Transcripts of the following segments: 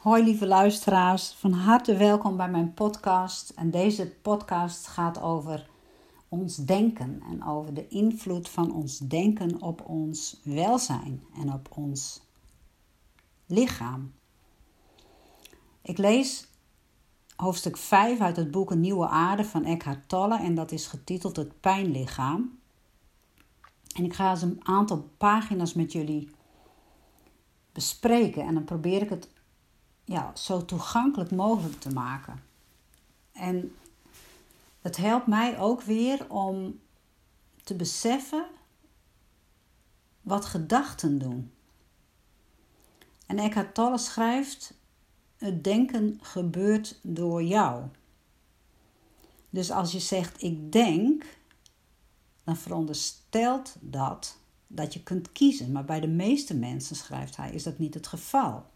Hoi lieve luisteraars, van harte welkom bij mijn podcast. En deze podcast gaat over ons denken en over de invloed van ons denken op ons welzijn en op ons lichaam. Ik lees hoofdstuk 5 uit het boek Een Nieuwe Aarde van Eckhart Tolle en dat is getiteld Het Pijnlichaam. En ik ga eens een aantal pagina's met jullie bespreken en dan probeer ik het ja, zo toegankelijk mogelijk te maken. En het helpt mij ook weer om te beseffen wat gedachten doen. En Eckhart Tolle schrijft: Het denken gebeurt door jou. Dus als je zegt ik denk, dan veronderstelt dat dat je kunt kiezen. Maar bij de meeste mensen, schrijft hij, is dat niet het geval.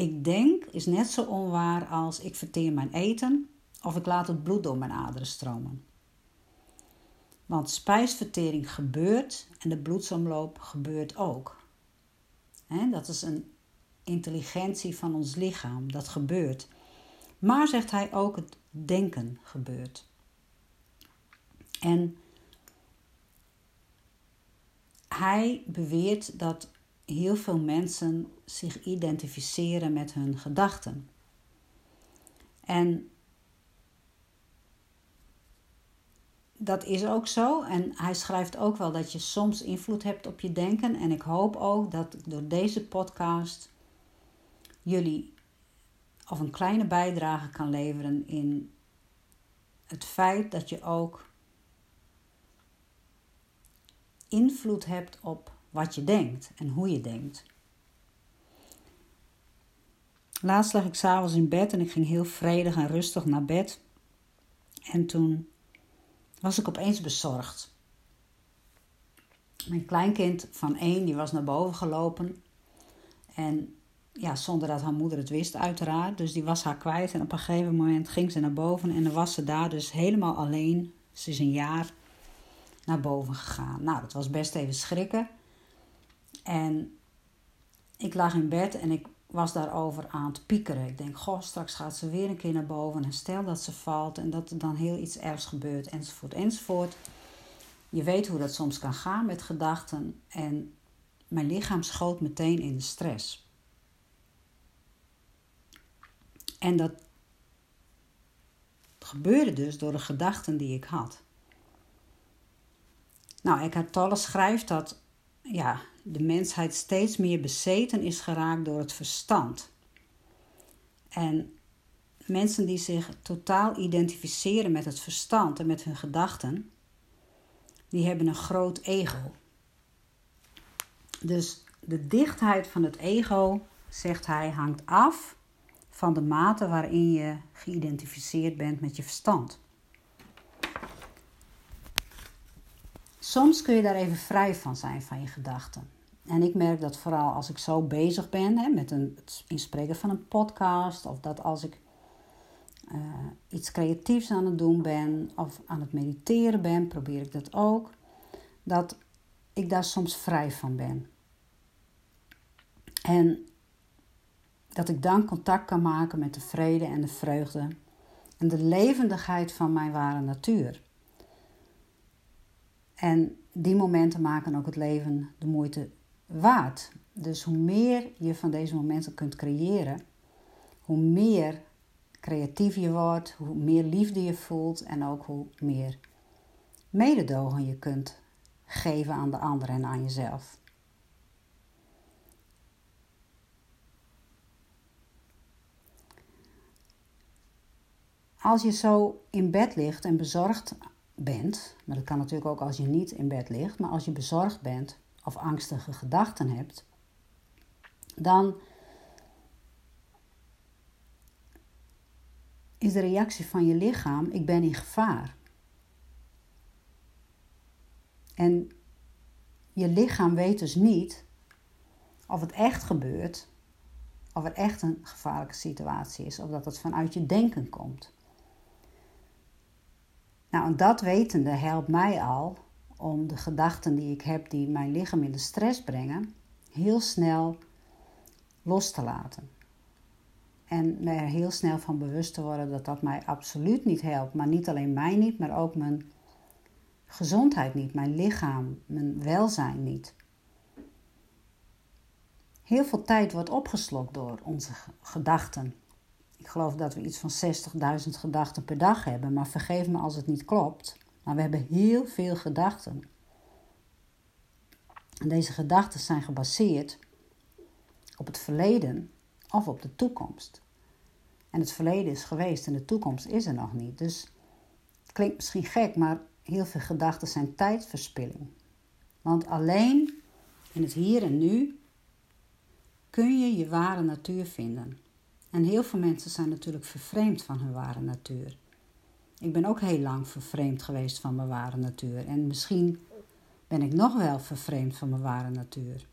Ik denk is net zo onwaar als ik verteer mijn eten of ik laat het bloed door mijn aderen stromen. Want spijsvertering gebeurt en de bloedsomloop gebeurt ook. dat is een intelligentie van ons lichaam, dat gebeurt. Maar zegt hij ook, het denken gebeurt. En hij beweert dat heel veel mensen zich identificeren met hun gedachten. En dat is ook zo. En hij schrijft ook wel dat je soms invloed hebt op je denken. En ik hoop ook dat door deze podcast jullie of een kleine bijdrage kan leveren in het feit dat je ook invloed hebt op wat je denkt en hoe je denkt. Laatst lag ik s'avonds in bed en ik ging heel vredig en rustig naar bed. En toen was ik opeens bezorgd. Mijn kleinkind van één, die was naar boven gelopen. En ja, zonder dat haar moeder het wist, uiteraard. Dus die was haar kwijt. En op een gegeven moment ging ze naar boven. En dan was ze daar dus helemaal alleen. Ze is een jaar naar boven gegaan. Nou, dat was best even schrikken. En ik lag in bed en ik was daarover aan het piekeren. Ik denk, goh, straks gaat ze weer een keer naar boven. En stel dat ze valt en dat er dan heel iets ergs gebeurt, enzovoort, enzovoort. Je weet hoe dat soms kan gaan met gedachten. En mijn lichaam schoot meteen in de stress. En dat gebeurde dus door de gedachten die ik had. Nou, Eckhart Tolle schrijft dat ja, de mensheid steeds meer bezeten is geraakt door het verstand. En mensen die zich totaal identificeren met het verstand en met hun gedachten, die hebben een groot ego. Dus de dichtheid van het ego, zegt hij, hangt af van de mate waarin je geïdentificeerd bent met je verstand. Soms kun je daar even vrij van zijn van je gedachten. En ik merk dat vooral als ik zo bezig ben hè, met een, het inspreken van een podcast, of dat als ik uh, iets creatiefs aan het doen ben of aan het mediteren ben, probeer ik dat ook, dat ik daar soms vrij van ben. En dat ik dan contact kan maken met de vrede en de vreugde en de levendigheid van mijn ware natuur. En die momenten maken ook het leven de moeite waard. Dus hoe meer je van deze momenten kunt creëren, hoe meer creatief je wordt, hoe meer liefde je voelt en ook hoe meer mededogen je kunt geven aan de ander en aan jezelf. Als je zo in bed ligt en bezorgd bent, maar dat kan natuurlijk ook als je niet in bed ligt, maar als je bezorgd bent of angstige gedachten hebt, dan is de reactie van je lichaam: ik ben in gevaar. En je lichaam weet dus niet of het echt gebeurt, of het echt een gevaarlijke situatie is, of dat het vanuit je denken komt. Nou, dat wetende helpt mij al om de gedachten die ik heb die mijn lichaam in de stress brengen, heel snel los te laten. En me er heel snel van bewust te worden dat dat mij absoluut niet helpt. Maar niet alleen mij niet, maar ook mijn gezondheid niet, mijn lichaam, mijn welzijn niet. Heel veel tijd wordt opgeslokt door onze gedachten. Ik geloof dat we iets van 60.000 gedachten per dag hebben, maar vergeef me als het niet klopt. Maar we hebben heel veel gedachten. En deze gedachten zijn gebaseerd op het verleden of op de toekomst. En het verleden is geweest en de toekomst is er nog niet. Dus het klinkt misschien gek, maar heel veel gedachten zijn tijdverspilling. Want alleen in het hier en nu kun je je ware natuur vinden. En heel veel mensen zijn natuurlijk vervreemd van hun ware natuur. Ik ben ook heel lang vervreemd geweest van mijn ware natuur. En misschien ben ik nog wel vervreemd van mijn ware natuur.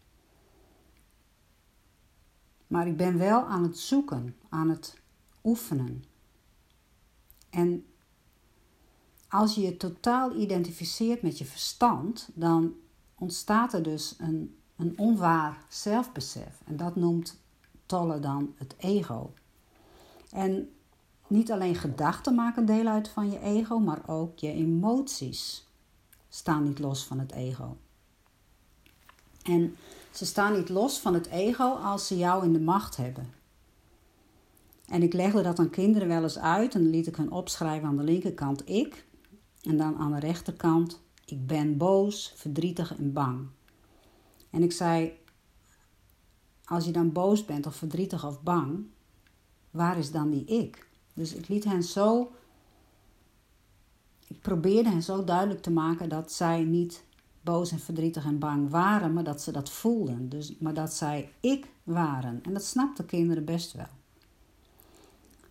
Maar ik ben wel aan het zoeken, aan het oefenen. En als je je totaal identificeert met je verstand, dan ontstaat er dus een, een onwaar zelfbesef. En dat noemt Tolle dan het ego. En niet alleen gedachten maken deel uit van je ego, maar ook je emoties staan niet los van het ego. En ze staan niet los van het ego als ze jou in de macht hebben. En ik legde dat aan kinderen wel eens uit en liet ik hun opschrijven aan de linkerkant ik en dan aan de rechterkant ik ben boos, verdrietig en bang. En ik zei, als je dan boos bent of verdrietig of bang, waar is dan die ik? Dus ik liet hen zo, ik probeerde hen zo duidelijk te maken dat zij niet boos en verdrietig en bang waren, maar dat ze dat voelden. Dus, maar dat zij ik waren. En dat snapten kinderen best wel.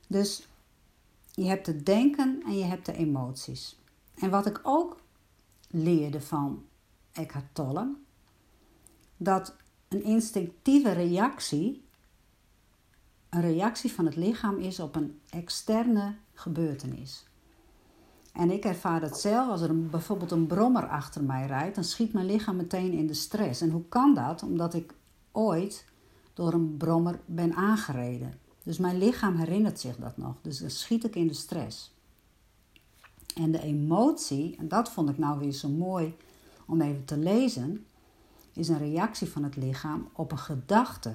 Dus je hebt het denken en je hebt de emoties. En wat ik ook leerde van Eckhart Tolle, dat een instinctieve reactie een reactie van het lichaam is op een externe gebeurtenis. En ik ervaar dat zelf als er bijvoorbeeld een brommer achter mij rijdt, dan schiet mijn lichaam meteen in de stress. En hoe kan dat? Omdat ik ooit door een brommer ben aangereden. Dus mijn lichaam herinnert zich dat nog. Dus dan schiet ik in de stress. En de emotie, en dat vond ik nou weer zo mooi om even te lezen, is een reactie van het lichaam op een gedachte.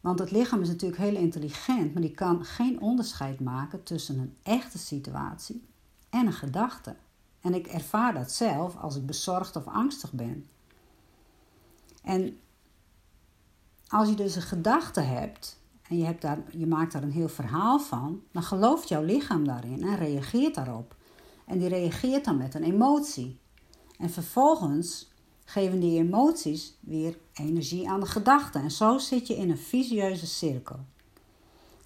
Want het lichaam is natuurlijk heel intelligent, maar die kan geen onderscheid maken tussen een echte situatie en een gedachte. En ik ervaar dat zelf als ik bezorgd of angstig ben. En als je dus een gedachte hebt en je, hebt daar, je maakt daar een heel verhaal van, dan gelooft jouw lichaam daarin en reageert daarop. En die reageert dan met een emotie. En vervolgens geven die emoties weer energie aan de gedachten. En zo zit je in een visieuze cirkel.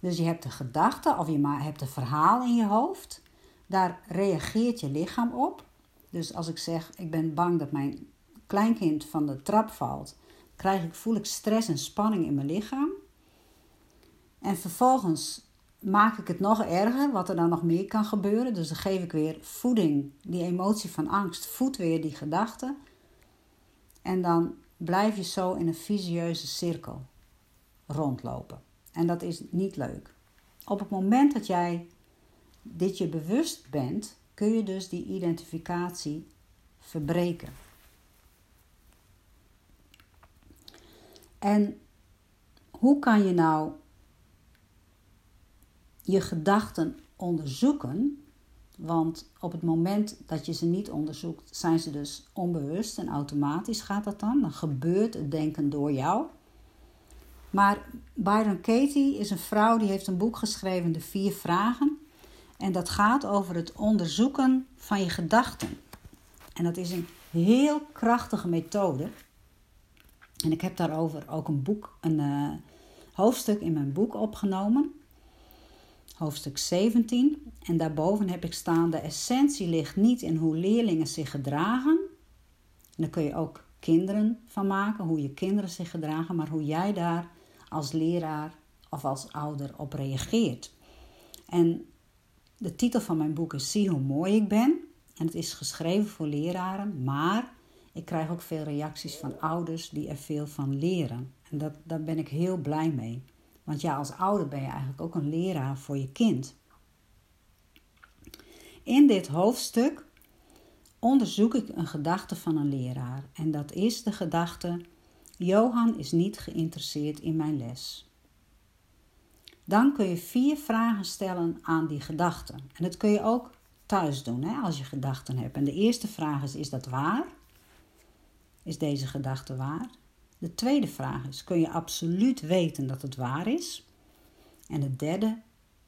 Dus je hebt de gedachte of je hebt een verhaal in je hoofd. Daar reageert je lichaam op. Dus als ik zeg, ik ben bang dat mijn kleinkind van de trap valt, krijg ik, voel ik stress en spanning in mijn lichaam. En vervolgens maak ik het nog erger, wat er dan nog meer kan gebeuren. Dus dan geef ik weer voeding, die emotie van angst, voedt weer die gedachte. En dan blijf je zo in een visieuze cirkel rondlopen. En dat is niet leuk. Op het moment dat jij dit je bewust bent, kun je dus die identificatie verbreken. En hoe kan je nou je gedachten onderzoeken want op het moment dat je ze niet onderzoekt, zijn ze dus onbewust en automatisch gaat dat dan. Dan gebeurt het denken door jou. Maar Byron Katie is een vrouw die heeft een boek geschreven, De Vier Vragen. En dat gaat over het onderzoeken van je gedachten. En dat is een heel krachtige methode. En ik heb daarover ook een boek, een uh, hoofdstuk in mijn boek opgenomen hoofdstuk 17. En daarboven heb ik staan: de essentie ligt niet in hoe leerlingen zich gedragen. En daar kun je ook kinderen van maken, hoe je kinderen zich gedragen, maar hoe jij daar als leraar of als ouder op reageert. En de titel van mijn boek is Zie hoe mooi ik ben. En het is geschreven voor leraren, maar ik krijg ook veel reacties van ouders die er veel van leren. En dat, daar ben ik heel blij mee. Want ja, als ouder ben je eigenlijk ook een leraar voor je kind. In dit hoofdstuk onderzoek ik een gedachte van een leraar. En dat is de gedachte: Johan is niet geïnteresseerd in mijn les. Dan kun je vier vragen stellen aan die gedachte. En dat kun je ook thuis doen hè, als je gedachten hebt. En de eerste vraag is: is dat waar? Is deze gedachte waar? De tweede vraag is: kun je absoluut weten dat het waar is? En de derde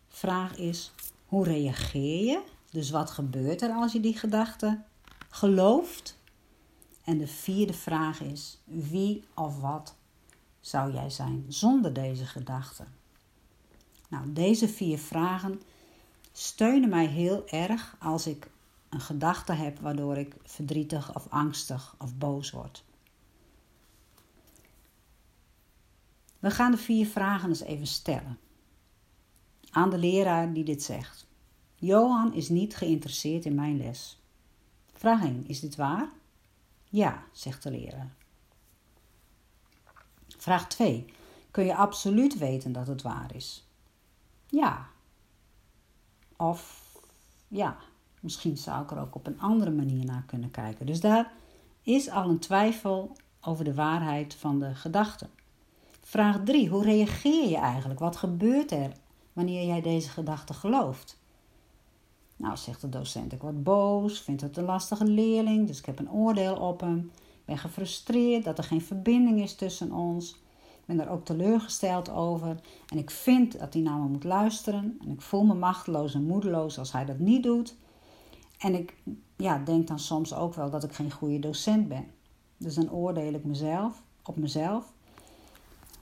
vraag is: hoe reageer je? Dus wat gebeurt er als je die gedachte gelooft? En de vierde vraag is: wie of wat zou jij zijn zonder deze gedachte? Nou, deze vier vragen steunen mij heel erg als ik een gedachte heb waardoor ik verdrietig of angstig of boos word. We gaan de vier vragen eens even stellen aan de leraar die dit zegt. Johan is niet geïnteresseerd in mijn les. Vraag 1. Is dit waar? Ja, zegt de leraar. Vraag 2. Kun je absoluut weten dat het waar is? Ja. Of ja, misschien zou ik er ook op een andere manier naar kunnen kijken. Dus daar is al een twijfel over de waarheid van de gedachte. Vraag 3. Hoe reageer je eigenlijk? Wat gebeurt er wanneer jij deze gedachte gelooft? Nou, zegt de docent, ik word boos, vind het een lastige leerling, dus ik heb een oordeel op hem. ben gefrustreerd dat er geen verbinding is tussen ons. Ik ben er ook teleurgesteld over. En ik vind dat hij naar me moet luisteren. En ik voel me machteloos en moedeloos als hij dat niet doet. En ik ja, denk dan soms ook wel dat ik geen goede docent ben. Dus dan oordeel ik mezelf op mezelf.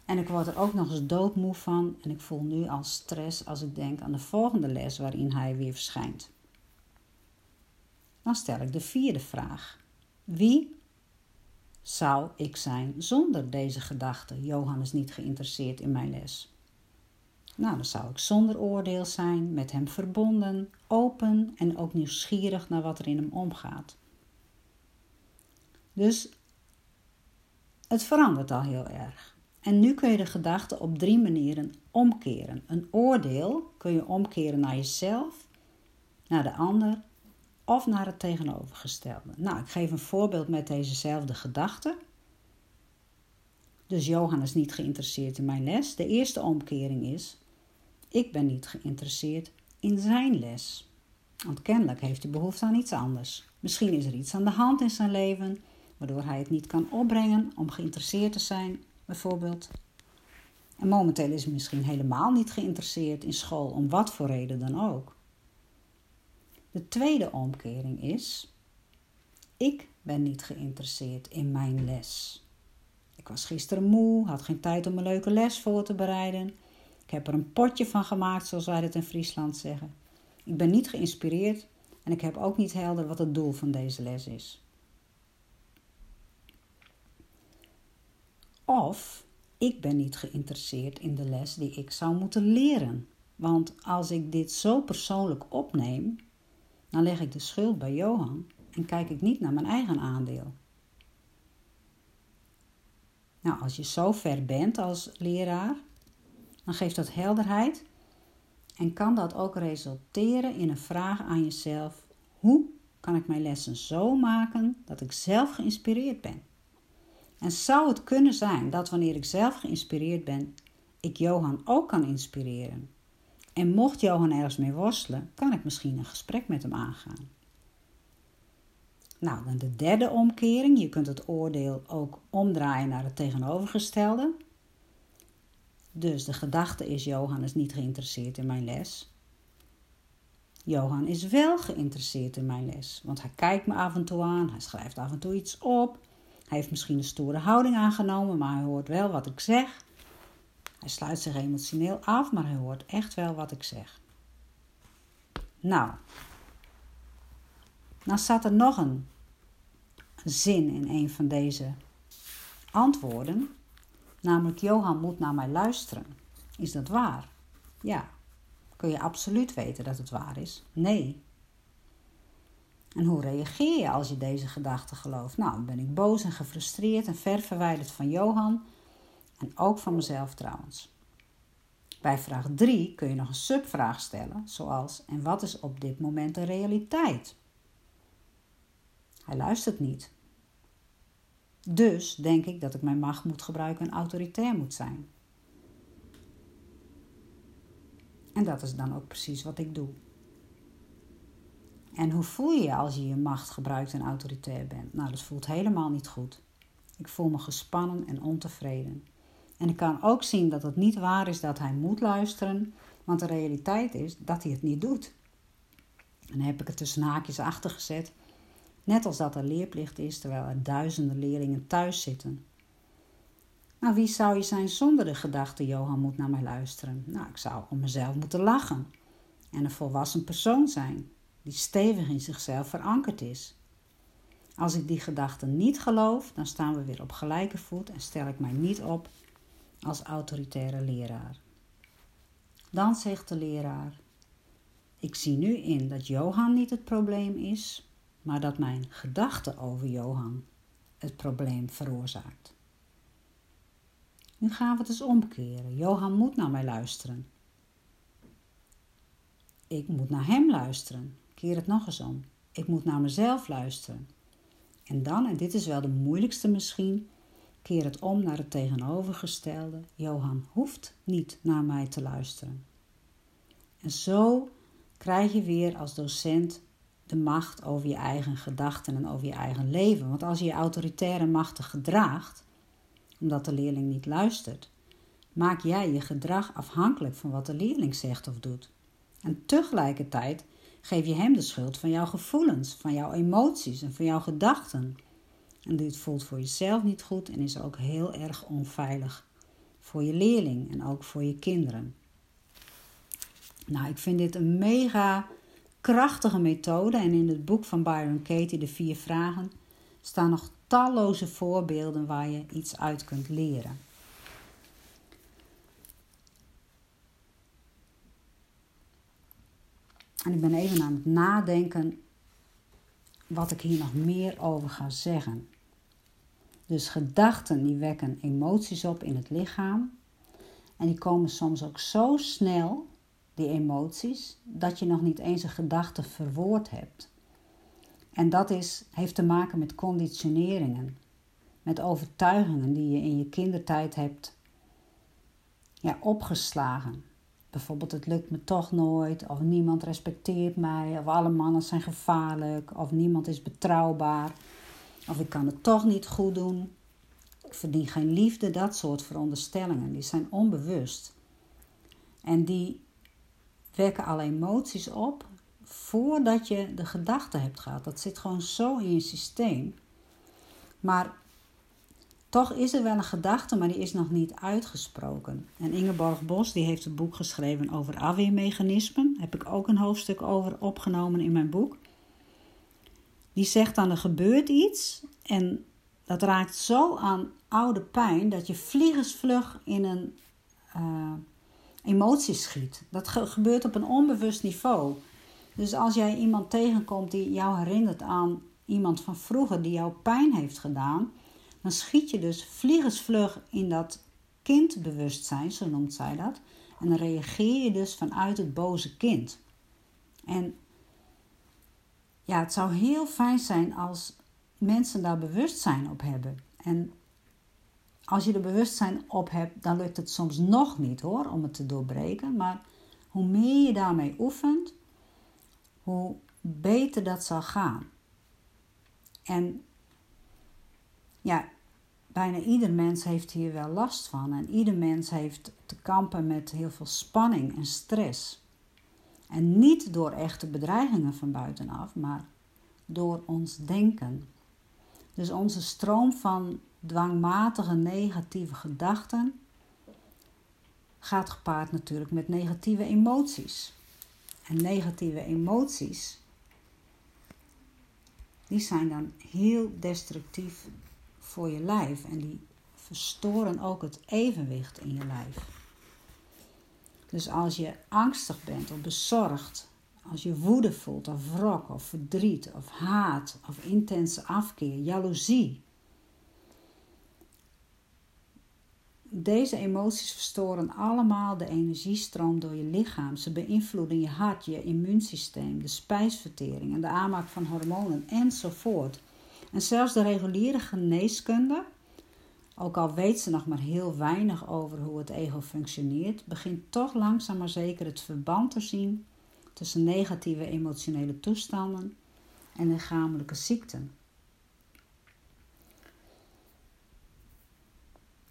En ik word er ook nog eens doodmoe van en ik voel nu al stress als ik denk aan de volgende les waarin hij weer verschijnt. Dan stel ik de vierde vraag. Wie zou ik zijn zonder deze gedachte? Johan is niet geïnteresseerd in mijn les. Nou, dan zou ik zonder oordeel zijn, met hem verbonden, open en ook nieuwsgierig naar wat er in hem omgaat. Dus het verandert al heel erg. En nu kun je de gedachte op drie manieren omkeren. Een oordeel kun je omkeren naar jezelf, naar de ander of naar het tegenovergestelde. Nou, ik geef een voorbeeld met dezezelfde gedachte. Dus Johan is niet geïnteresseerd in mijn les. De eerste omkering is: ik ben niet geïnteresseerd in zijn les. Want kennelijk heeft hij behoefte aan iets anders. Misschien is er iets aan de hand in zijn leven waardoor hij het niet kan opbrengen om geïnteresseerd te zijn bijvoorbeeld. En momenteel is hij misschien helemaal niet geïnteresseerd in school, om wat voor reden dan ook. De tweede omkering is: ik ben niet geïnteresseerd in mijn les. Ik was gisteren moe, had geen tijd om een leuke les voor te bereiden. Ik heb er een potje van gemaakt, zoals wij het in Friesland zeggen. Ik ben niet geïnspireerd en ik heb ook niet helder wat het doel van deze les is. Of ik ben niet geïnteresseerd in de les die ik zou moeten leren. Want als ik dit zo persoonlijk opneem, dan leg ik de schuld bij Johan en kijk ik niet naar mijn eigen aandeel. Nou, als je zo ver bent als leraar, dan geeft dat helderheid en kan dat ook resulteren in een vraag aan jezelf: hoe kan ik mijn lessen zo maken dat ik zelf geïnspireerd ben? En zou het kunnen zijn dat wanneer ik zelf geïnspireerd ben, ik Johan ook kan inspireren? En mocht Johan ergens mee worstelen, kan ik misschien een gesprek met hem aangaan. Nou, dan de derde omkering. Je kunt het oordeel ook omdraaien naar het tegenovergestelde. Dus de gedachte is: Johan is niet geïnteresseerd in mijn les. Johan is wel geïnteresseerd in mijn les, want hij kijkt me af en toe aan, hij schrijft af en toe iets op. Hij heeft misschien een stoere houding aangenomen, maar hij hoort wel wat ik zeg. Hij sluit zich emotioneel af, maar hij hoort echt wel wat ik zeg. Nou, dan staat er nog een zin in een van deze antwoorden, namelijk Johan moet naar mij luisteren. Is dat waar? Ja. Kun je absoluut weten dat het waar is? Nee. En hoe reageer je als je deze gedachte gelooft? Nou, ben ik boos en gefrustreerd en ver verwijderd van Johan en ook van mezelf trouwens. Bij vraag 3 kun je nog een subvraag stellen, zoals: En wat is op dit moment de realiteit? Hij luistert niet. Dus denk ik dat ik mijn macht moet gebruiken en autoritair moet zijn. En dat is dan ook precies wat ik doe. En hoe voel je je als je je macht gebruikt en autoritair bent? Nou, dat voelt helemaal niet goed. Ik voel me gespannen en ontevreden. En ik kan ook zien dat het niet waar is dat hij moet luisteren, want de realiteit is dat hij het niet doet. En dan heb ik het tussen haakjes achter gezet, net als dat er leerplicht is terwijl er duizenden leerlingen thuis zitten. Nou, wie zou je zijn zonder de gedachte: Johan moet naar mij luisteren? Nou, ik zou om mezelf moeten lachen en een volwassen persoon zijn die stevig in zichzelf verankerd is. Als ik die gedachte niet geloof, dan staan we weer op gelijke voet en stel ik mij niet op als autoritaire leraar. Dan zegt de leraar: Ik zie nu in dat Johan niet het probleem is, maar dat mijn gedachte over Johan het probleem veroorzaakt. Nu gaan we het eens omkeren. Johan moet naar mij luisteren. Ik moet naar hem luisteren. Keer het nog eens om. Ik moet naar mezelf luisteren. En dan, en dit is wel de moeilijkste misschien, keer het om naar het tegenovergestelde. Johan hoeft niet naar mij te luisteren. En zo krijg je weer als docent de macht over je eigen gedachten en over je eigen leven. Want als je je autoritaire machten gedraagt, omdat de leerling niet luistert, maak jij je gedrag afhankelijk van wat de leerling zegt of doet. En tegelijkertijd geef je hem de schuld van jouw gevoelens, van jouw emoties en van jouw gedachten. En dit voelt voor jezelf niet goed en is ook heel erg onveilig voor je leerling en ook voor je kinderen. Nou, ik vind dit een mega krachtige methode en in het boek van Byron Katie, De Vier Vragen, staan nog talloze voorbeelden waar je iets uit kunt leren. En ik ben even aan het nadenken wat ik hier nog meer over ga zeggen. Dus gedachten die wekken emoties op in het lichaam. En die komen soms ook zo snel, die emoties, dat je nog niet eens een gedachte verwoord hebt. En dat is, heeft te maken met conditioneringen, met overtuigingen die je in je kindertijd hebt ja, opgeslagen. Bijvoorbeeld, het lukt me toch nooit, of niemand respecteert mij, of alle mannen zijn gevaarlijk, of niemand is betrouwbaar, of ik kan het toch niet goed doen. Ik verdien geen liefde, dat soort veronderstellingen, die zijn onbewust. En die wekken alle emoties op voordat je de gedachte hebt gehad. Dat zit gewoon zo in je systeem. Maar toch is er wel een gedachte, maar die is nog niet uitgesproken. En Ingeborg Bos die heeft een boek geschreven over afweermechanismen. Daar heb ik ook een hoofdstuk over opgenomen in mijn boek. Die zegt dan er gebeurt iets en dat raakt zo aan oude pijn dat je vliegensvlug in een uh, emotie schiet. Dat gebeurt op een onbewust niveau. Dus als jij iemand tegenkomt die jou herinnert aan iemand van vroeger die jou pijn heeft gedaan, dan schiet je dus vliegensvlug in dat kindbewustzijn, zo noemt zij dat. En dan reageer je dus vanuit het boze kind. En ja, het zou heel fijn zijn als mensen daar bewustzijn op hebben. En als je er bewustzijn op hebt, dan lukt het soms nog niet hoor, om het te doorbreken. Maar hoe meer je daarmee oefent, hoe beter dat zal gaan. En ja, bijna ieder mens heeft hier wel last van. En ieder mens heeft te kampen met heel veel spanning en stress. En niet door echte bedreigingen van buitenaf, maar door ons denken. Dus onze stroom van dwangmatige negatieve gedachten gaat gepaard natuurlijk met negatieve emoties. En negatieve emoties, die zijn dan heel destructief voor je lijf en die verstoren ook het evenwicht in je lijf. Dus als je angstig bent of bezorgd, als je woede voelt of wrok of verdriet of haat of intense afkeer, jaloezie, deze emoties verstoren allemaal de energiestroom door je lichaam. Ze beïnvloeden je hart, je immuunsysteem, de spijsvertering en de aanmaak van hormonen enzovoort. En zelfs de reguliere geneeskunde, ook al weet ze nog maar heel weinig over hoe het ego functioneert, begint toch langzaam maar zeker het verband te zien tussen negatieve emotionele toestanden en lichamelijke ziekten.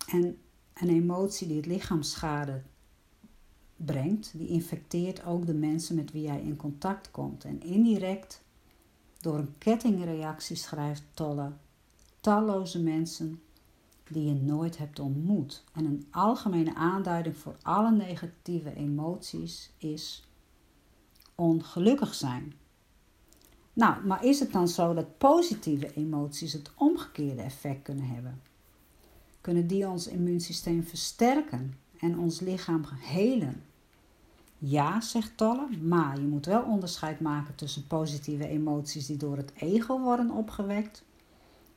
En een emotie die het lichaam schade brengt, die infecteert ook de mensen met wie jij in contact komt. En indirect, door een kettingreactie, schrijft Tolle, talloze mensen die je nooit hebt ontmoet. En een algemene aanduiding voor alle negatieve emoties is ongelukkig zijn. Nou, maar is het dan zo dat positieve emoties het omgekeerde effect kunnen hebben? Kunnen die ons immuunsysteem versterken en ons lichaam helen? Ja, zegt Tolle, maar je moet wel onderscheid maken tussen positieve emoties die door het ego worden opgewekt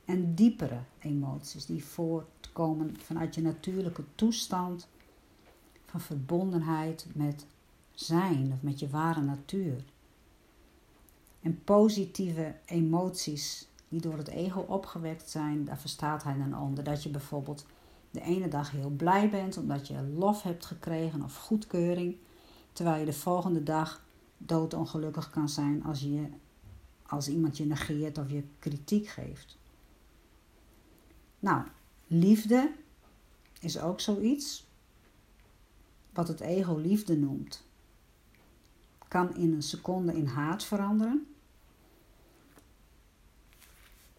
en diepere emoties die voortkomen vanuit je natuurlijke toestand van verbondenheid met zijn of met je ware natuur. En positieve emoties die door het ego opgewekt zijn, daar verstaat hij dan onder. Dat je bijvoorbeeld de ene dag heel blij bent omdat je lof hebt gekregen of goedkeuring, terwijl je de volgende dag doodongelukkig kan zijn als, je, als iemand je negeert of je kritiek geeft. Nou, liefde is ook zoiets wat het ego liefde noemt. Kan in een seconde in haat veranderen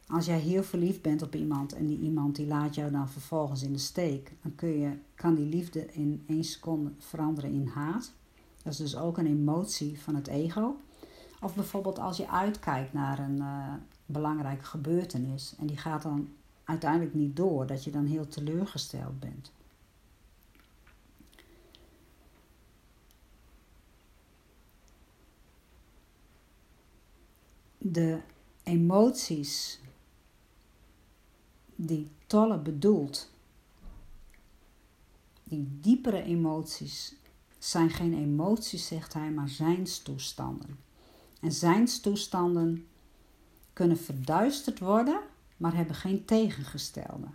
als jij heel verliefd bent op iemand en die iemand die laat jou dan vervolgens in de steek, dan kun je, kan die liefde in één seconde veranderen in haat. Dat is dus ook een emotie van het ego. Of bijvoorbeeld als je uitkijkt naar een uh, belangrijke gebeurtenis en die gaat dan uiteindelijk niet door, dat je dan heel teleurgesteld bent. De emoties die Tolle bedoelt. Die diepere emoties zijn geen emoties, zegt hij, maar zijnstoestanden. En zijnstoestanden kunnen verduisterd worden, maar hebben geen tegengestelde.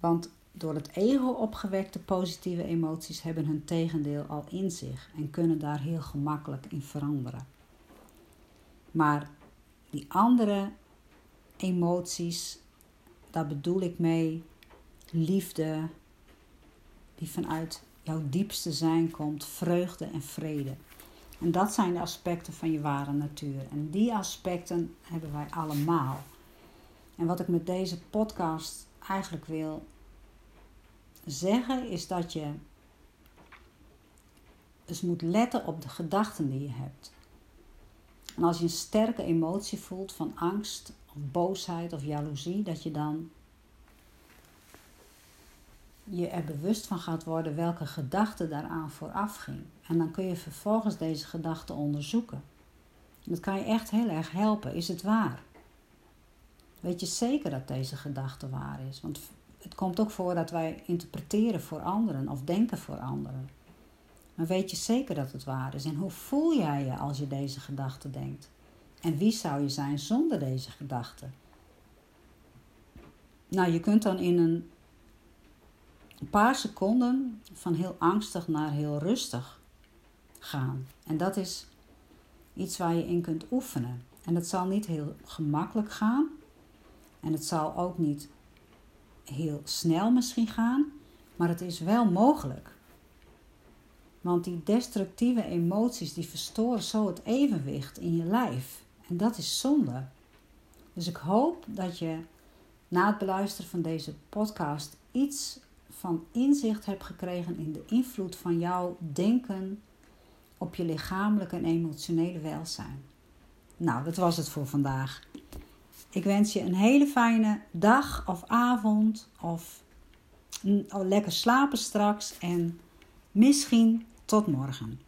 Want door het ego opgewekte positieve emoties hebben hun tegendeel al in zich en kunnen daar heel gemakkelijk in veranderen. Maar die andere emoties, daar bedoel ik mee liefde, die vanuit jouw diepste zijn komt, vreugde en vrede. En dat zijn de aspecten van je ware natuur. En die aspecten hebben wij allemaal. En wat ik met deze podcast eigenlijk wil zeggen, is dat je dus moet letten op de gedachten die je hebt. En als je een sterke emotie voelt van angst boosheid of jaloezie, dat je dan je er bewust van gaat worden welke gedachte daaraan vooraf ging. En dan kun je vervolgens deze gedachte onderzoeken. dat kan je echt heel erg helpen. Is het waar? Weet je zeker dat deze gedachte waar is? Want het komt ook voor dat wij interpreteren voor anderen of denken voor anderen. Maar weet je zeker dat het waar is? En hoe voel jij je als je deze gedachte denkt? En wie zou je zijn zonder deze gedachten? Nou, je kunt dan in een paar seconden van heel angstig naar heel rustig gaan. En dat is iets waar je in kunt oefenen. En dat zal niet heel gemakkelijk gaan. En het zal ook niet heel snel misschien gaan. Maar het is wel mogelijk. Want die destructieve emoties die verstoren zo het evenwicht in je lijf. En dat is zonde. Dus ik hoop dat je na het beluisteren van deze podcast iets van inzicht hebt gekregen in de invloed van jouw denken op je lichamelijke en emotionele welzijn. Nou, dat was het voor vandaag. Ik wens je een hele fijne dag of avond of lekker slapen straks en misschien tot morgen.